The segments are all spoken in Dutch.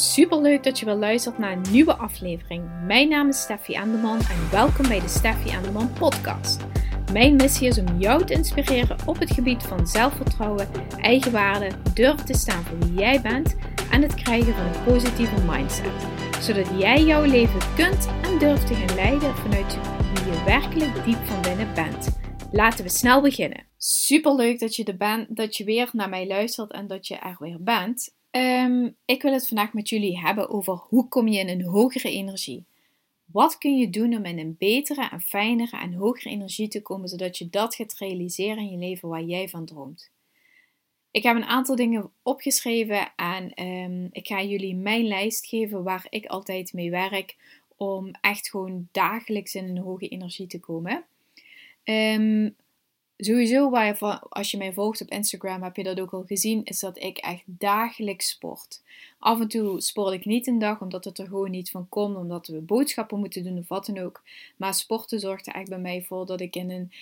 Super leuk dat je weer luistert naar een nieuwe aflevering. Mijn naam is Steffi Anderman en welkom bij de Steffi Anderman podcast. Mijn missie is om jou te inspireren op het gebied van zelfvertrouwen, eigenwaarde, durven te staan voor wie jij bent en het krijgen van een positieve mindset. Zodat jij jouw leven kunt en durft te gaan leiden vanuit wie je werkelijk diep van binnen bent. Laten we snel beginnen. Super leuk dat je, er bent, dat je weer naar mij luistert en dat je er weer bent. Um, ik wil het vandaag met jullie hebben over hoe kom je in een hogere energie. Wat kun je doen om in een betere en fijnere en hogere energie te komen, zodat je dat gaat realiseren in je leven waar jij van droomt? Ik heb een aantal dingen opgeschreven en um, ik ga jullie mijn lijst geven waar ik altijd mee werk om echt gewoon dagelijks in een hoge energie te komen. Um, Sowieso, waar als je mij volgt op Instagram, heb je dat ook al gezien, is dat ik echt dagelijks sport. Af en toe sport ik niet een dag, omdat het er gewoon niet van komt, omdat we boodschappen moeten doen of wat dan ook. Maar sporten zorgt er echt bij mij voor dat ik in een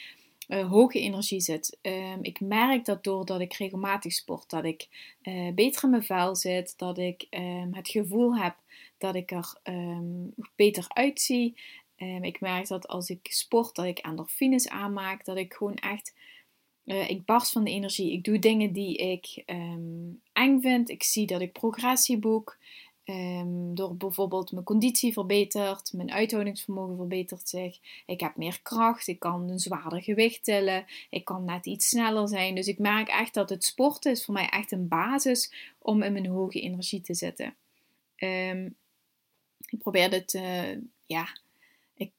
uh, hoge energie zit. Um, ik merk dat doordat ik regelmatig sport, dat ik uh, beter in mijn vel zit, dat ik um, het gevoel heb dat ik er um, beter uitzie. Um, ik merk dat als ik sport, dat ik endorfines aanmaak, dat ik gewoon echt, uh, ik barst van de energie. Ik doe dingen die ik um, eng vind. Ik zie dat ik progressie boek. Um, door bijvoorbeeld mijn conditie verbetert, mijn uithoudingsvermogen verbetert zich. Ik heb meer kracht, ik kan een zwaarder gewicht tillen, ik kan net iets sneller zijn. Dus ik merk echt dat het sporten is voor mij echt een basis om in mijn hoge energie te zitten. Ik probeer dit, uh, ja,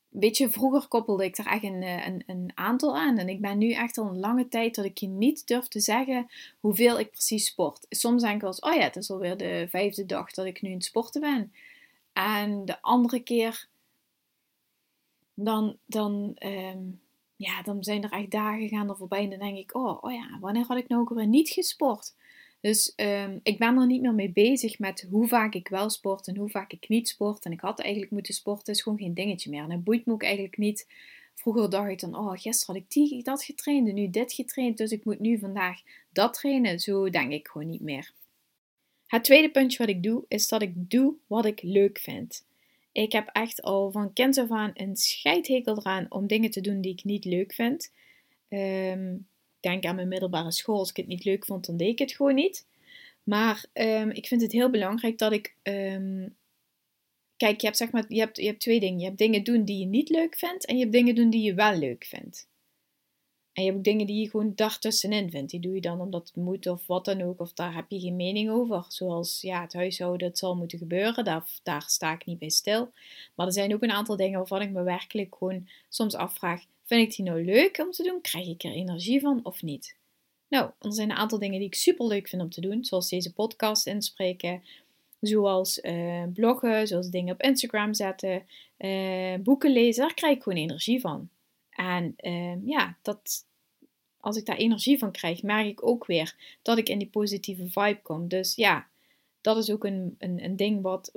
weet je, vroeger koppelde ik er echt een, eh, een, een, aantal aan. En ik ben nu echt al een lange tijd dat ik je niet durf te zeggen hoeveel ik precies sport. Soms denk ik wel eens, oh ja, het is alweer de vijfde dag dat ik nu in het sporten ben. En de andere keer, dan, dan, ehm, ja, dan zijn er echt dagen gaan er voorbij. En dan denk ik, oh, oh ja, wanneer had ik nou ook weer niet gesport? Dus um, ik ben er niet meer mee bezig met hoe vaak ik wel sport en hoe vaak ik niet sport. En ik had eigenlijk moeten sporten, is gewoon geen dingetje meer. En het boeit me ook eigenlijk niet. Vroeger dacht ik dan, oh, gisteren had ik die, dat getraind en nu dit getraind, dus ik moet nu vandaag dat trainen. Zo denk ik gewoon niet meer. Het tweede puntje wat ik doe, is dat ik doe wat ik leuk vind. Ik heb echt al van kind af aan een scheidhekel eraan om dingen te doen die ik niet leuk vind. Um, denk aan mijn middelbare school. Als ik het niet leuk vond, dan deed ik het gewoon niet. Maar um, ik vind het heel belangrijk dat ik. Um, kijk, je hebt, zeg maar, je, hebt, je hebt twee dingen. Je hebt dingen doen die je niet leuk vindt. En je hebt dingen doen die je wel leuk vindt. En je hebt ook dingen die je gewoon daartussenin vindt. Die doe je dan omdat het moet of wat dan ook. Of daar heb je geen mening over. Zoals ja, het huishouden, het zal moeten gebeuren. Daar, daar sta ik niet bij stil. Maar er zijn ook een aantal dingen waarvan ik me werkelijk gewoon soms afvraag Vind ik die nou leuk om te doen? Krijg ik er energie van of niet? Nou, er zijn een aantal dingen die ik super leuk vind om te doen, zoals deze podcast inspreken, zoals uh, bloggen, zoals dingen op Instagram zetten, uh, boeken lezen. Daar krijg ik gewoon energie van. En uh, ja, dat, als ik daar energie van krijg, merk ik ook weer dat ik in die positieve vibe kom. Dus ja, dat is ook een, een, een ding wat,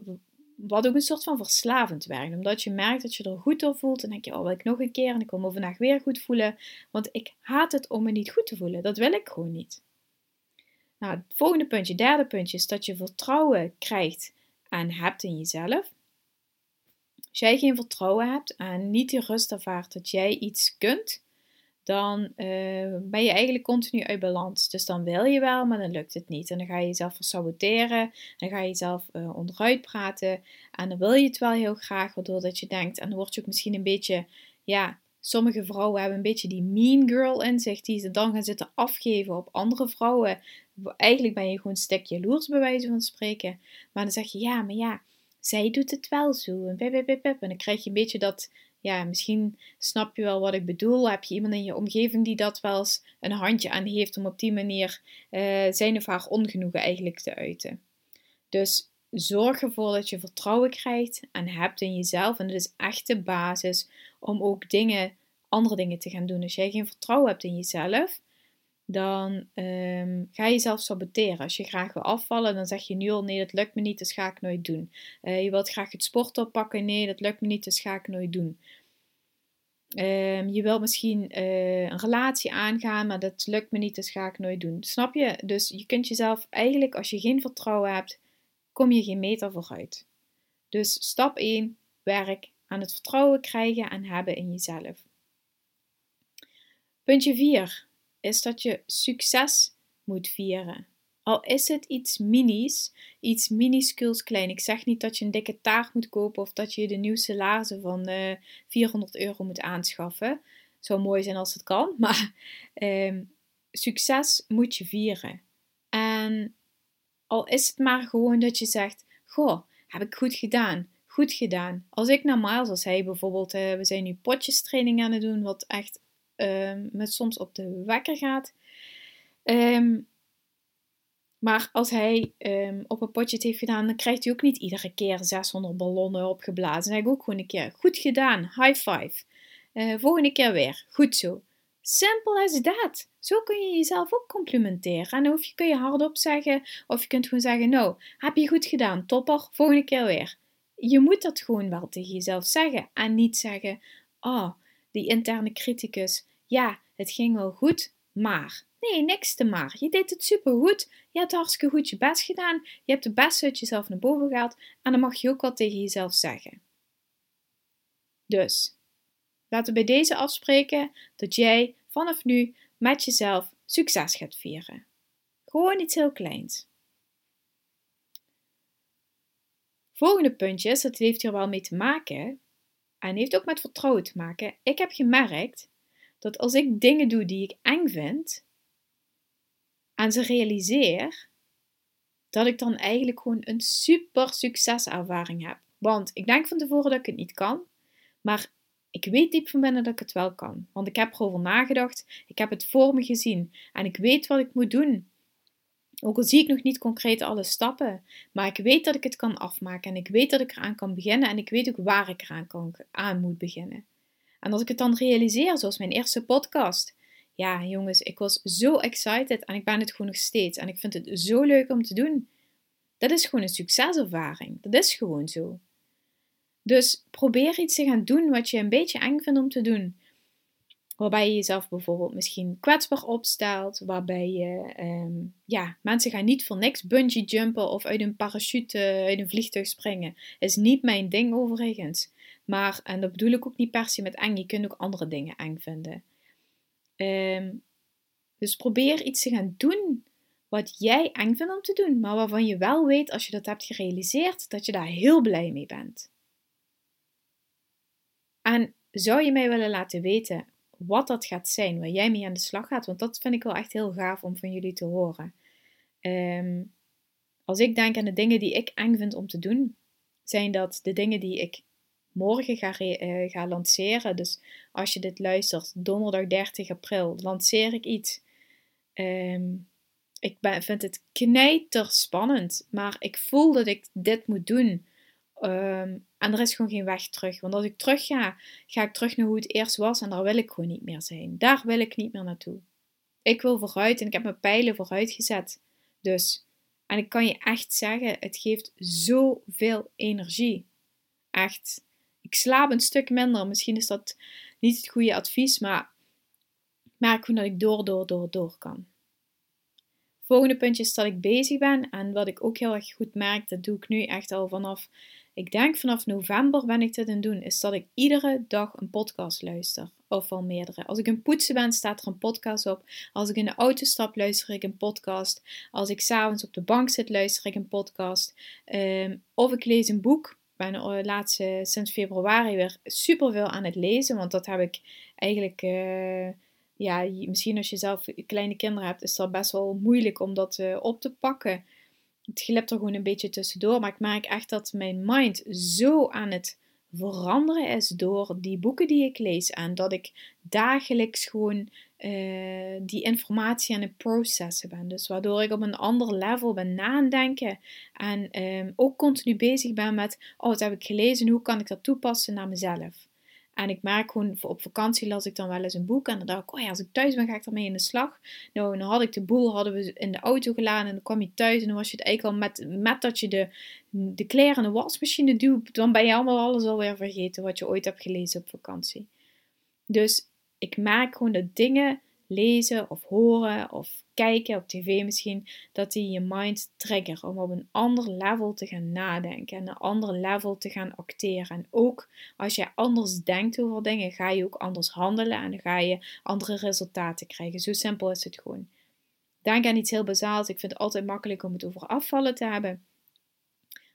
wat ook een soort van verslavend werkt. Omdat je merkt dat je er goed door voelt. En denk je, oh, wil ik nog een keer en ik wil me vandaag weer goed voelen. Want ik haat het om me niet goed te voelen. Dat wil ik gewoon niet. Nou, het volgende puntje, derde puntje, is dat je vertrouwen krijgt en hebt in jezelf. Als jij geen vertrouwen hebt en niet die rust ervaart dat jij iets kunt, dan uh, ben je eigenlijk continu uit balans. Dus dan wil je wel, maar dan lukt het niet. En dan ga je jezelf saboteren, dan ga je jezelf uh, onderuit praten. En dan wil je het wel heel graag, waardoor dat je denkt, en dan word je ook misschien een beetje, ja, sommige vrouwen hebben een beetje die mean girl in zich, die ze dan gaan zitten afgeven op andere vrouwen. Eigenlijk ben je gewoon een stuk jaloers, bij wijze van spreken. Maar dan zeg je, ja, maar ja, zij doet het wel zo. En, en dan krijg je een beetje dat ja, misschien snap je wel wat ik bedoel. Heb je iemand in je omgeving die dat wel eens een handje aan heeft om op die manier uh, zijn of haar ongenoegen eigenlijk te uiten. Dus zorg ervoor dat je vertrouwen krijgt en hebt in jezelf. En dat is echt de basis om ook dingen, andere dingen te gaan doen. Als jij geen vertrouwen hebt in jezelf, dan um, ga je jezelf saboteren. Als je graag wil afvallen, dan zeg je nu al nee, dat lukt me niet, dat ga ik nooit doen. Uh, je wilt graag het sport oppakken, nee, dat lukt me niet, dat ga ik nooit doen. Um, je wilt misschien uh, een relatie aangaan, maar dat lukt me niet, dat ga ik nooit doen. Snap je? Dus je kunt jezelf eigenlijk, als je geen vertrouwen hebt, kom je geen meter vooruit. Dus stap 1, werk aan het vertrouwen krijgen en hebben in jezelf. Puntje 4 is dat je succes moet vieren. Al is het iets minis, iets minuscules klein. Ik zeg niet dat je een dikke taart moet kopen of dat je de nieuwste laarzen van uh, eh, 400 euro moet aanschaffen. Zou mooi zijn als het kan, maar um, succes moet je vieren. En al is het maar gewoon dat je zegt: Goh, heb ik goed gedaan? Goed gedaan. Als ik normaal, zoals hij bijvoorbeeld, uh, we zijn nu potjestraining aan het doen, wat echt uh, met soms op de wekker gaat. Um, maar als hij um, op een potje het heeft gedaan, dan krijgt hij ook niet iedere keer 600 ballonnen opgeblazen. Dan ik ook gewoon een keer: Goed gedaan, high five. Uh, volgende keer weer, goed zo. Simpel as dat. Zo kun je jezelf ook complimenteren. En hoef je, kun je hardop zeggen, of je kunt gewoon zeggen: Nou, heb je goed gedaan, topper, volgende keer weer. Je moet dat gewoon wel tegen jezelf zeggen. En niet zeggen: Oh, die interne criticus, ja, het ging wel goed, maar. Nee, niks te maar. Je deed het supergoed. Je hebt hartstikke goed je best gedaan. Je hebt de beste uit jezelf naar boven gehaald. En dan mag je ook wel tegen jezelf zeggen. Dus, laten we bij deze afspreken dat jij vanaf nu met jezelf succes gaat vieren. Gewoon iets heel kleins. Volgende puntje, dat heeft hier wel mee te maken en heeft ook met vertrouwen te maken. Ik heb gemerkt dat als ik dingen doe die ik eng vind, en ze realiseer, dat ik dan eigenlijk gewoon een super succeservaring heb. Want ik denk van tevoren dat ik het niet kan, maar ik weet diep van binnen dat ik het wel kan. Want ik heb erover nagedacht, ik heb het voor me gezien en ik weet wat ik moet doen. Ook al zie ik nog niet concreet alle stappen, maar ik weet dat ik het kan afmaken en ik weet dat ik eraan kan beginnen en ik weet ook waar ik eraan kan, aan moet beginnen. En als ik het dan realiseer, zoals mijn eerste podcast, ja, jongens, ik was zo excited en ik ben het gewoon nog steeds. En ik vind het zo leuk om te doen. Dat is gewoon een succeservaring. Dat is gewoon zo. Dus probeer iets te gaan doen wat je een beetje eng vindt om te doen. Waarbij je jezelf bijvoorbeeld misschien kwetsbaar opstelt. Waarbij je, ehm, ja, mensen gaan niet voor niks bungee jumpen of uit een parachute, uit een vliegtuig springen. Is niet mijn ding overigens. Maar, en dat bedoel ik ook niet per se met eng, je kunt ook andere dingen eng vinden. Ehm, dus probeer iets te gaan doen wat jij eng vindt om te doen, maar waarvan je wel weet als je dat hebt gerealiseerd dat je daar heel blij mee bent. En zou je mij willen laten weten wat dat gaat zijn, waar jij mee aan de slag gaat? Want dat vind ik wel echt heel gaaf om van jullie te horen. Ehm, als ik denk aan de dingen die ik eng vind om te doen, zijn dat de dingen die ik morgen ga, uh, ga lanceren. Dus als je dit luistert, donderdag 30 april, lanceer ik iets. Ehm, ik ben, vind het knijter spannend, maar ik voel dat ik dit moet doen. Ehm, en er is gewoon geen weg terug. Want als ik terug ga, ga ik terug naar hoe het eerst was en daar wil ik gewoon niet meer zijn. Daar wil ik niet meer naartoe. Ik wil vooruit en ik heb mijn pijlen vooruit gezet. Dus, en ik kan je echt zeggen, het geeft zoveel energie. Echt ik slaap een stuk minder. Misschien is dat niet het goede advies, maar ik merk gewoon dat ik door, door, door, door kan. Volgende puntje is dat ik bezig ben. En wat ik ook heel erg goed merk, dat doe ik nu echt al vanaf, ik denk vanaf november ben ik dit aan het doen, is dat ik iedere dag een podcast luister. Of wel meerdere. Als ik een poetsen ben, staat er een podcast op. Als ik in de auto stap, luister ik een podcast. Als ik s'avonds op de bank zit, luister ik een podcast. Ehm, of ik lees een boek ben uh, laatste, sinds februari weer super veel aan het lezen. Want dat heb ik eigenlijk. Uh, ja, misschien als je zelf kleine kinderen hebt, is dat best wel moeilijk om dat uh, op te pakken. Het glipt er gewoon een beetje tussendoor. Maar ik merk echt dat mijn mind zo aan het veranderen is door die boeken die ik lees. En dat ik dagelijks gewoon uh, die informatie aan het processen ben. Dus waardoor ik op een ander level ben nadenken. En um, ook continu bezig ben met, oh, wat heb ik gelezen? Hoe kan ik dat toepassen naar mezelf? En ik merk gewoon, op vakantie las ik dan wel eens een boek. En dan dacht ik, oh ja, als ik thuis ben, ga ik ermee in de slag. Nou, dan had ik de boel, hadden we in de auto geladen. En dan kwam je thuis en dan was je het eigenlijk al met, met dat je de, de kleren in de wasmachine duwt. Dan ben je allemaal alles alweer vergeten wat je ooit hebt gelezen op vakantie. Dus ik merk gewoon dat dingen lezen of horen of kijken op tv misschien, dat die je mind trigger om op een ander level te gaan nadenken en een ander level te gaan acteren. En ook als je anders denkt over dingen, ga je ook anders handelen en ga je andere resultaten krijgen. Zo simpel is het gewoon. Denk aan iets heel bazaals. Ik vind het altijd makkelijk om het over afvallen te hebben.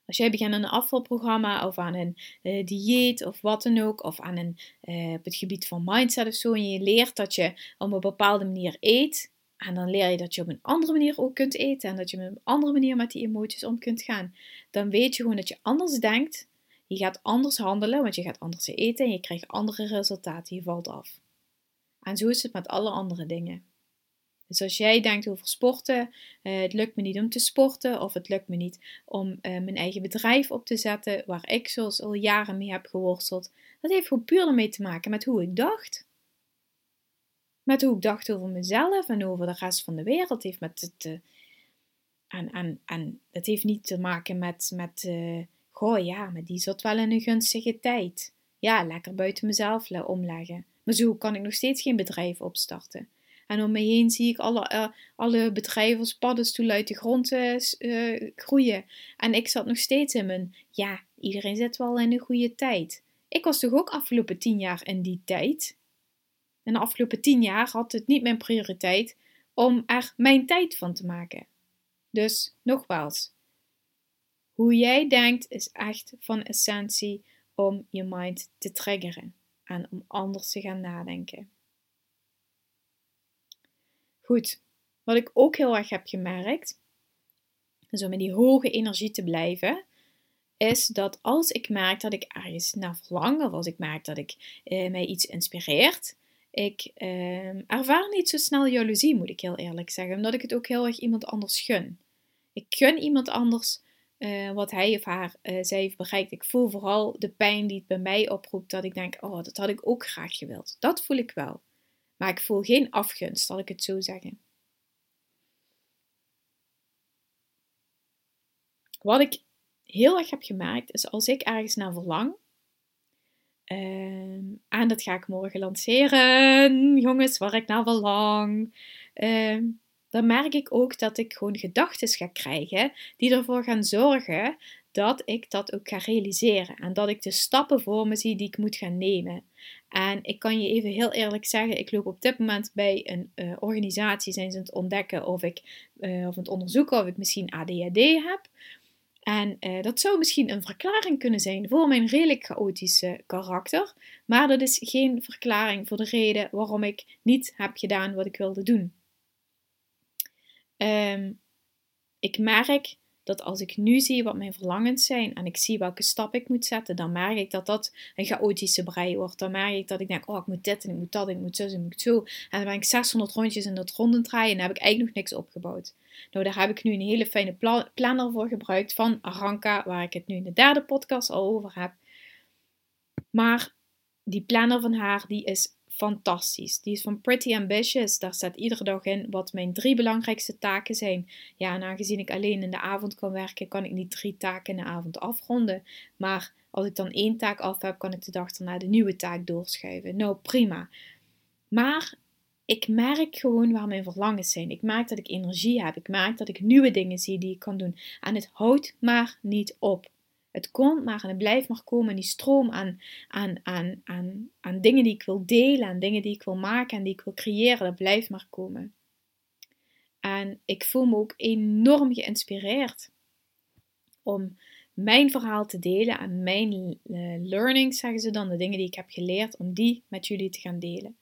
Als jij begint aan een afvalprogramma of aan een uh, dieet of wat dan ook, of aan een, uh, op het gebied van mindset of zo, en je leert dat je op een bepaalde manier eet, en dan leer je dat je op een andere manier ook kunt eten en dat je op een andere manier met die emoties om kunt gaan, dan weet je gewoon dat je anders denkt, je gaat anders handelen, want je gaat anders eten en je krijgt andere resultaten, je valt af. En zo is het met alle andere dingen. Dus als jij denkt over sporten, uh, het lukt me niet om te sporten of het lukt me niet om uh, mijn eigen bedrijf op te zetten, waar ik zoals al jaren mee heb geworsteld, dat heeft gewoon puur ermee te maken met hoe ik dacht. Met hoe ik dacht over mezelf en over de rest van de wereld. heeft met het, uh, en, en, en dat heeft niet te maken met, met goh ja, maar die zat wel in een gunstige tijd. Ja, lekker buiten mezelf omleggen. Maar zo kan ik nog steeds geen bedrijf opstarten. En om me heen zie ik alle, uh, alle bedrijven paddenstoelen uit de grond uh, groeien. En ik zat nog steeds in mijn, ja, iedereen zit wel in een goede tijd. Ik was toch ook afgelopen tien jaar in die tijd. En de afgelopen tien jaar had het niet mijn prioriteit om er mijn tijd van te maken. Dus nogmaals, hoe jij denkt is echt van essentie om je mind te triggeren en om anders te gaan nadenken. Goed, wat ik ook heel erg heb gemerkt, dus om in die hoge energie te blijven, is dat als ik merk dat ik ergens naar verlang, of als ik merk dat ik eh, mij iets inspireert, ik eh, ervaar niet zo snel jaloezie, moet ik heel eerlijk zeggen, omdat ik het ook heel erg iemand anders gun. Ik gun iemand anders uh, wat hij of haar uh, zij heeft bereikt. Ik voel vooral de pijn die het bij mij oproept, dat ik denk, oh, dat had ik ook graag gewild. Dat voel ik wel. Maar ik voel geen afgunst, zal ik het zo zeggen. Wat ik heel erg heb gemerkt is als ik ergens naar verlang. Uh, en dat ga ik morgen lanceren, jongens, waar ik naar verlang. Uh, dan merk ik ook dat ik gewoon gedachten ga krijgen die ervoor gaan zorgen dat ik dat ook ga realiseren. En dat ik de stappen voor me zie die ik moet gaan nemen. En ik kan je even heel eerlijk zeggen, ik loop op dit moment bij een uh, organisatie, zijn ze aan het ontdekken of ik, uh, of het onderzoeken of ik misschien ADHD heb. En uh, dat zou misschien een verklaring kunnen zijn voor mijn redelijk chaotische karakter, maar dat is geen verklaring voor de reden waarom ik niet heb gedaan wat ik wilde doen. Um, ik merk dat als ik nu zie wat mijn verlangens zijn en ik zie welke stap ik moet zetten, dan merk ik dat dat een chaotische brei wordt. Dan merk ik dat ik denk, oh, ik moet dit en ik moet dat, ik moet zo en ik moet zo. En dan ben ik 600 rondjes in dat ronden draaien en dan heb ik eigenlijk nog niks opgebouwd. Nou, daar heb ik nu een hele fijne planner voor gebruikt van Aranka, waar ik het nu in de derde podcast al over heb. Maar die planner van haar, die is fantastisch. Die is van Pretty Ambitious. Daar staat iedere dag in wat mijn drie belangrijkste taken zijn. Ja, en aangezien ik alleen in de avond kan werken, kan ik niet drie taken in de avond afronden. Maar als ik dan één taak af heb, kan ik de dag daarna de nieuwe taak doorschuiven. Nou, prima. Maar ik merk gewoon waar mijn verlangens zijn. Ik merk dat ik energie heb. Ik merk dat ik nieuwe dingen zie die ik kan doen. En het houdt maar niet op. Het komt maar en het blijft maar komen. Die stroom aan, aan, aan, aan, aan dingen die ik wil delen, aan dingen die ik wil maken en die ik wil creëren, dat blijft maar komen. En ik voel me ook enorm geïnspireerd om mijn verhaal te delen en mijn uh, learnings, zeggen ze dan, de dingen die ik heb geleerd, om die met jullie te gaan delen.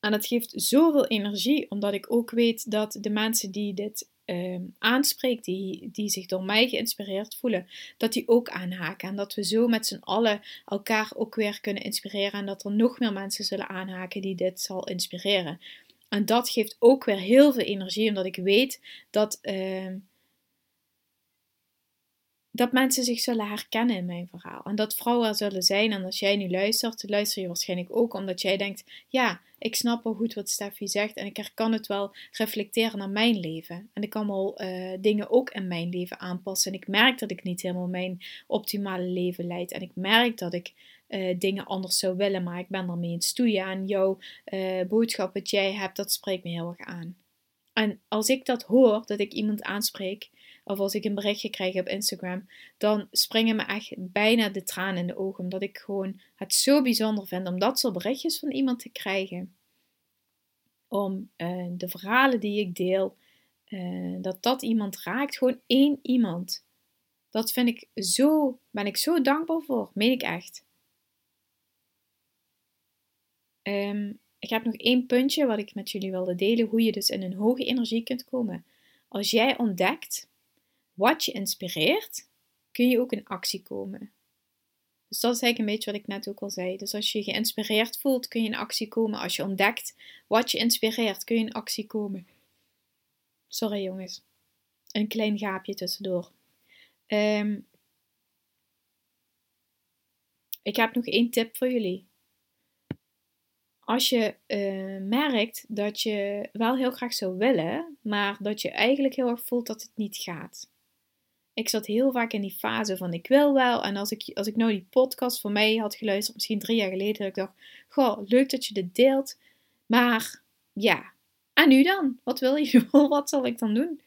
En dat geeft zoveel energie, omdat ik ook weet dat de mensen die dit uh, aanspreekt, die, die zich door mij geïnspireerd voelen, dat die ook aanhaken. En dat we zo met z'n allen elkaar ook weer kunnen inspireren. En dat er nog meer mensen zullen aanhaken die dit zal inspireren. En dat geeft ook weer heel veel energie, omdat ik weet dat. Uh, dat mensen zich zullen herkennen in mijn verhaal. En dat vrouwen er zullen zijn. En als jij nu luistert, luister je waarschijnlijk ook omdat jij denkt: ja, ik snap wel goed wat Steffi zegt. En ik kan het wel reflecteren naar mijn leven. En ik kan wel uh, dingen ook in mijn leven aanpassen. En ik merk dat ik niet helemaal mijn optimale leven leid. En ik merk dat ik uh, dingen anders zou willen, maar ik ben ermee in stoeien. En jouw uh, boodschap wat jij hebt, dat spreekt me heel erg aan. En als ik dat hoor, dat ik iemand aanspreek, of als ik een berichtje krijg op Instagram, dan springen me echt bijna de tranen in de ogen. Omdat ik gewoon het zo bijzonder vind om dat soort berichtjes van iemand te krijgen. Om uh, de verhalen die ik deel, uh, dat dat iemand raakt. Gewoon één iemand. Dat vind ik zo, ben ik zo dankbaar voor. Meen ik echt. Um, ik heb nog één puntje wat ik met jullie wilde delen. Hoe je dus in een hoge energie kunt komen. Als jij ontdekt wat je inspireert, kun je ook in actie komen. Dus dat is eigenlijk een beetje wat ik net ook al zei. Dus als je geïnspireerd voelt, kun je in actie komen. Als je ontdekt wat je inspireert, kun je in actie komen. Sorry jongens. Een klein gaapje tussendoor. Um, ik heb nog één tip voor jullie. Als je uh, merkt dat je wel heel graag zou willen, maar dat je eigenlijk heel erg voelt dat het niet gaat. Ik zat heel vaak in die fase van ik wil wel. En als ik, als ik nou die podcast voor mij had geluisterd, misschien drie jaar geleden, dat ik dacht, goh, leuk dat je dit deelt. Maar ja, en nu dan? Wat wil je? Wat zal ik dan doen?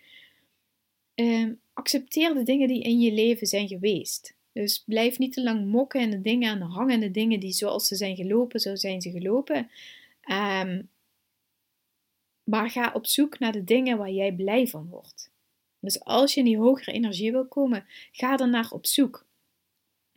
Um, accepteer de dingen die in je leven zijn geweest. Dus blijf niet te lang mokken en de dingen aan hangen. De dingen die zoals ze zijn gelopen, zo zijn ze gelopen. Um, maar ga op zoek naar de dingen waar jij blij van wordt. Dus als je in die hogere energie wil komen, ga er naar op zoek.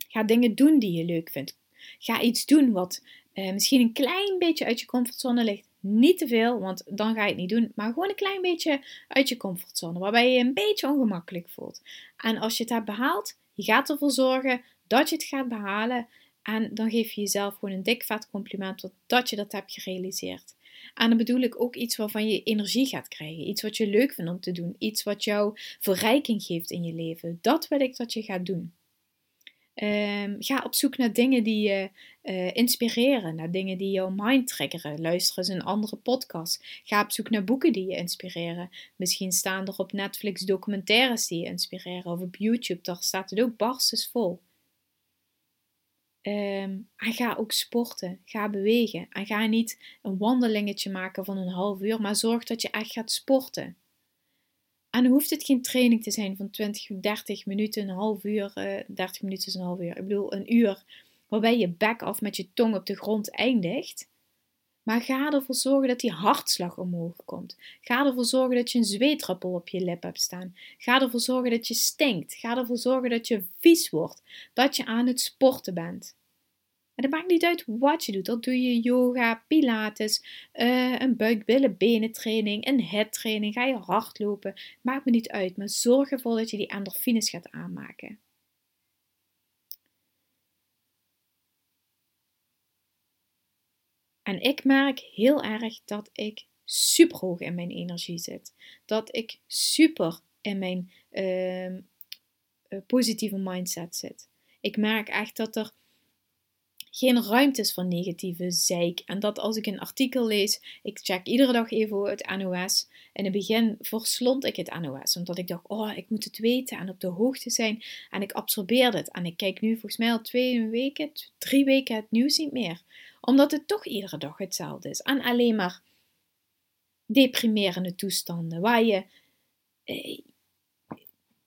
Ga dingen doen die je leuk vindt. Ga iets doen wat uh, misschien een klein beetje uit je comfortzone ligt. Niet te veel, want dan ga je het niet doen. Maar gewoon een klein beetje uit je comfortzone. Waarbij je je een beetje ongemakkelijk voelt. En als je het hebt behaald, je gaat ervoor zorgen dat je het gaat behalen. En dan geef je jezelf gewoon een dik vet compliment dat je dat hebt gerealiseerd. En dan bedoel ik ook iets waarvan je energie gaat krijgen. Iets wat je leuk vindt om te doen. Iets wat jou verrijking geeft in je leven. Dat wil ik dat je gaat doen. Um, ga op zoek naar dingen die je uh, inspireren, naar dingen die jouw mind triggeren. Luister eens een andere podcast. Ga op zoek naar boeken die je inspireren. Misschien staan er op Netflix documentaires die je inspireren, of op YouTube, daar staat het ook barstens vol. Um, en ga ook sporten, ga bewegen. En ga niet een wandelingetje maken van een half uur, maar zorg dat je echt gaat sporten. En hoeft het geen training te zijn van 20, 30 minuten, een half uur. Uh, eh, 30 minuten is een half uur. Ik bedoel, een uur waarbij je bek af met je tong op de grond eindigt. Maar ga ervoor zorgen dat die hartslag omhoog komt. Ga ervoor zorgen dat je een zweetruppel op je lip hebt staan. Ga ervoor zorgen dat je stinkt. Ga ervoor zorgen dat je vies wordt. Dat je aan het sporten bent. En het maakt niet uit wat je doet. Dat doe je yoga, pilates, uh, een buik, billen, benen training, een head training. Ga je hardlopen. Maakt me niet uit. Maar zorg ervoor dat je die endorfines gaat aanmaken. En ik merk heel erg dat ik super hoog in mijn energie zit. Dat ik super in mijn uh, positieve mindset zit. Ik merk echt dat er geen ruimte is voor negatieve zeik. En dat als ik een artikel lees, ik check iedere dag even het NOS. In het begin verslond ik het NOS, omdat ik dacht, oh, ik moet het weten en op de hoogte zijn. En ik absorbeerde het. En ik kijk nu volgens mij al twee weken, drie weken het nieuws niet meer. Omdat het toch iedere dag hetzelfde is. En alleen maar deprimerende toestanden, waar je, eh,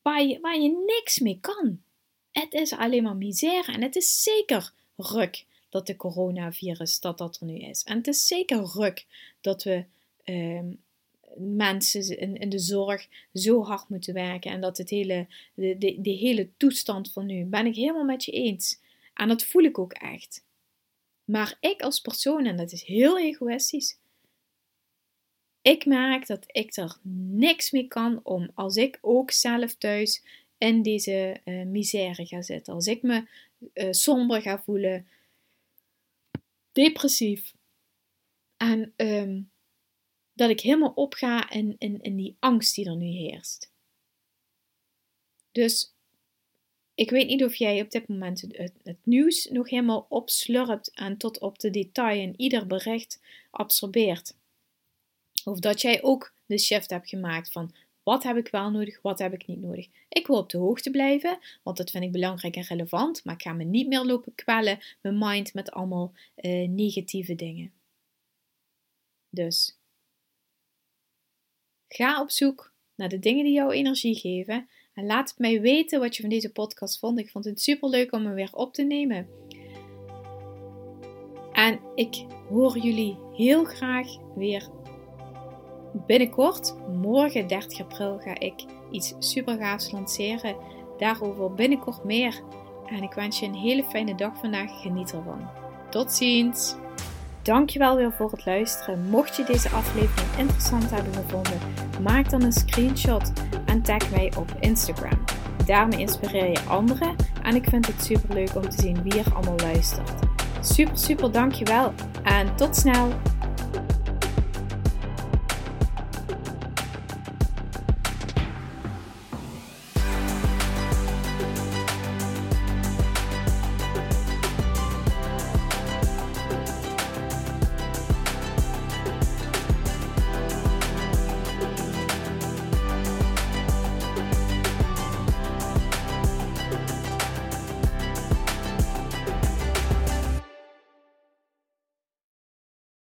waar je, waar je niks mee kan. Het is alleen maar misère en het is zeker ruk dat de coronavirus dat dat er nu is. En het is zeker ruk dat we ehm, mensen in, de zorg zo hard moeten werken en dat het hele, de, de, de hele toestand van nu, ben ik helemaal met je eens. En dat voel ik ook echt. Maar ik als persoon, en dat is heel egoïstisch, ik merk dat ik er niks mee kan om als ik ook zelf thuis in deze uh, misère ga zitten. Als ik me uh, somber ga voelen, depressief. En um, dat ik helemaal opga in, in, in die angst die er nu heerst. Dus ik weet niet of jij op dit moment het, nieuws nog helemaal opslurpt en tot op de detail in ieder bericht absorbeert. Of dat jij ook de shift hebt gemaakt van Wat heb ik wel nodig, wat heb ik niet nodig? Ik wil op de hoogte blijven, want dat vind ik belangrijk en relevant. Maar ik ga me niet meer lopen kwellen, mijn mind, met allemaal uh, negatieve dingen. Dus ga op zoek naar de dingen die jou energie geven. En laat het mij weten wat je van deze podcast vond. Ik vond het super leuk om hem weer op te nemen. En ik hoor jullie heel graag weer binnenkort. Morgen 30 april ga ik iets super gaafs lanceren. Daarover binnenkort meer. En ik wens je een hele fijne dag vandaag. Geniet ervan. Tot ziens! Dankjewel weer voor het luisteren. Mocht je deze aflevering interessant hebben gevonden, maak dan een screenshot en tag mij op Instagram. Daarmee inspireer je anderen en ik vind het super leuk om te zien wie er allemaal luistert. Super, super dankjewel en tot snel!